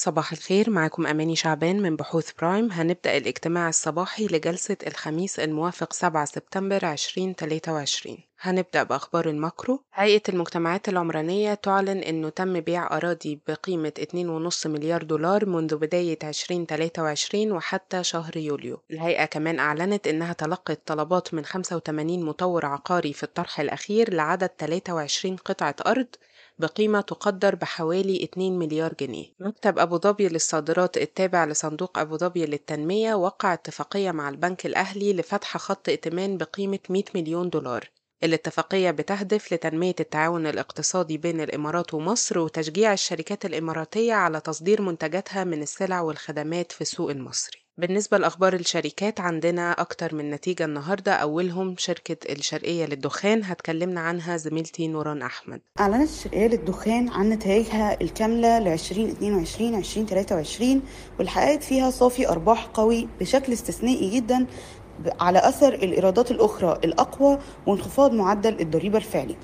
صباح الخير معاكم أماني شعبان من بحوث Prime. هنبدأ الاجتماع الصباحي لجلسة الخميس الموافق 7 سبتمبر 2023 هنبدأ بأخبار ال macro. هيئة المجتمعات العمرانية تعلن أنه تم بيع أراضي بقيمة 2.5 مليار دولار منذ بداية 2023 وحتى شهر يوليو. الهيئة كمان أعلنت أنها تلقت طلبات من 85 مطور عقاري في الطرح الأخير لعدد 23 قطعة أرض بقيمة تقدر بحوالي 2 مليار جنيه. مكتب أبو ظبي للصادرات التابع لصندوق أبو ظبي للتنمية وقع اتفاقية مع البنك الأهلي لفتح خط ائتمان بقيمة 100 مليون دولار. الاتفاقية بتهدف لتنمية التعاون الاقتصادي بين الإمارات ومصر وتشجيع الشركات الإماراتية على تصدير منتجاتها من السلع والخدمات في السوق المصري. بالنسبة لأخبار الشركات عندنا أكتر من نتيجة النهاردة. أولهم شركة الشرقية للدخان هتكلمنا عنها زميلتي نوران أحمد. أعلنت الشرقية للدخان عن نتائجها الكاملة ل 2022 2023 واللي فيها صافي أرباح قوي بشكل استثنائي جدا على أثر الإيرادات الأخرى الأقوى وانخفاض معدل الضريبة الفعلي.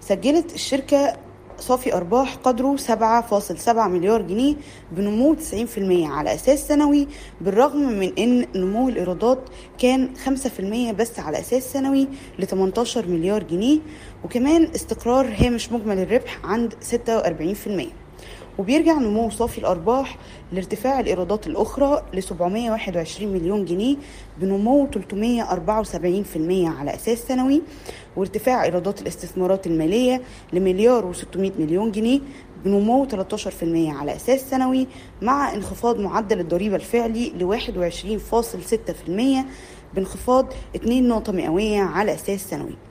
سجلت الشركة صافي أرباح قدره 7.7 مليار جنيه بنمو 90% على أساس سنوي بالرغم من أن نمو الإيرادات كان 5% بس على أساس سنوي ل 18 مليار جنيه. وكمان استقرار هامش مجمل الربح عند 46% وبيرجع نمو صافي الأرباح لارتفاع الإيرادات الأخرى ل 721 مليون جنيه بنمو 374% على أساس سنوي وارتفاع إيرادات الاستثمارات المالية لمليار و600 مليون جنيه بنمو 13% على أساس سنوي مع انخفاض معدل الضريبة الفعلي ل 21.6% بانخفاض 2 نقطة مئوية على أساس سنوي.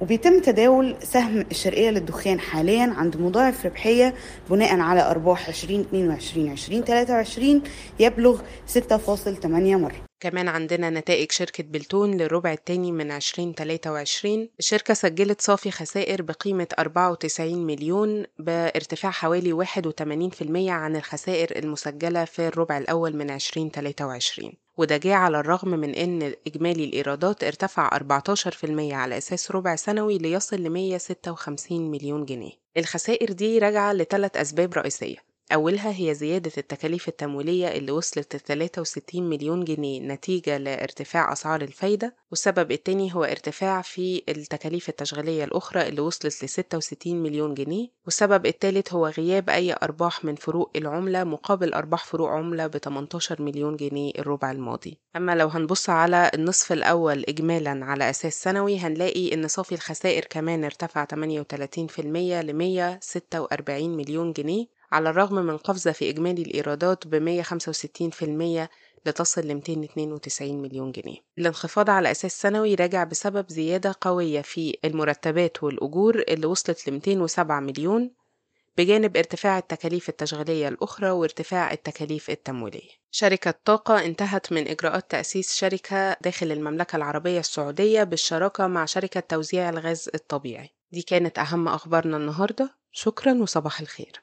وبيتم تداول سهم الشرقية للدخان حاليا عند مضاعف ربحية بناء على أرباح 2022 2023 يبلغ 6.8 مرة. كمان عندنا نتائج شركة بلتون للربع الثاني من 2023 الشركة سجلت صافي خسائر بقيمة 94 مليون بارتفاع حوالي 81% عن الخسائر المسجلة في الربع الأول من 2023 وده جه على الرغم من أن إجمالي الإيرادات ارتفع 14% على أساس ربع سنوي ليصل ل 156 مليون جنيه. الخسائر دي راجعة لثلاث أسباب رئيسية. أولها هي زيادة التكاليف التمويلية اللي وصلت ل 63 مليون جنيه نتيجة لارتفاع أسعار الفايدة والسبب التاني هو ارتفاع في التكاليف التشغيلية الأخرى اللي وصلت ل 66 مليون جنيه والسبب التالت هو غياب أي أرباح من فروق العملة مقابل أرباح فروق عملة ب 18 مليون جنيه الربع الماضي. أما لو هنبص على النصف الأول إجمالا على أساس سنوي هنلاقي إن صافي الخسائر كمان ارتفع 38% ل 146 مليون جنيه على الرغم من قفزة في إجمالي الإيرادات ب 165% لتصل ل 292 مليون جنيه. الانخفاض على أساس سنوي راجع بسبب زيادة قوية في المرتبات والأجور اللي وصلت ل 207 مليون بجانب ارتفاع التكاليف التشغيلية الأخرى وارتفاع التكاليف التمويلية. شركة طاقة انتهت من إجراءات تأسيس شركة داخل المملكة العربية السعودية بالشراكة مع شركة توزيع الغاز الطبيعي. دي كانت أهم أخبارنا النهاردة. شكرا وصباح الخير.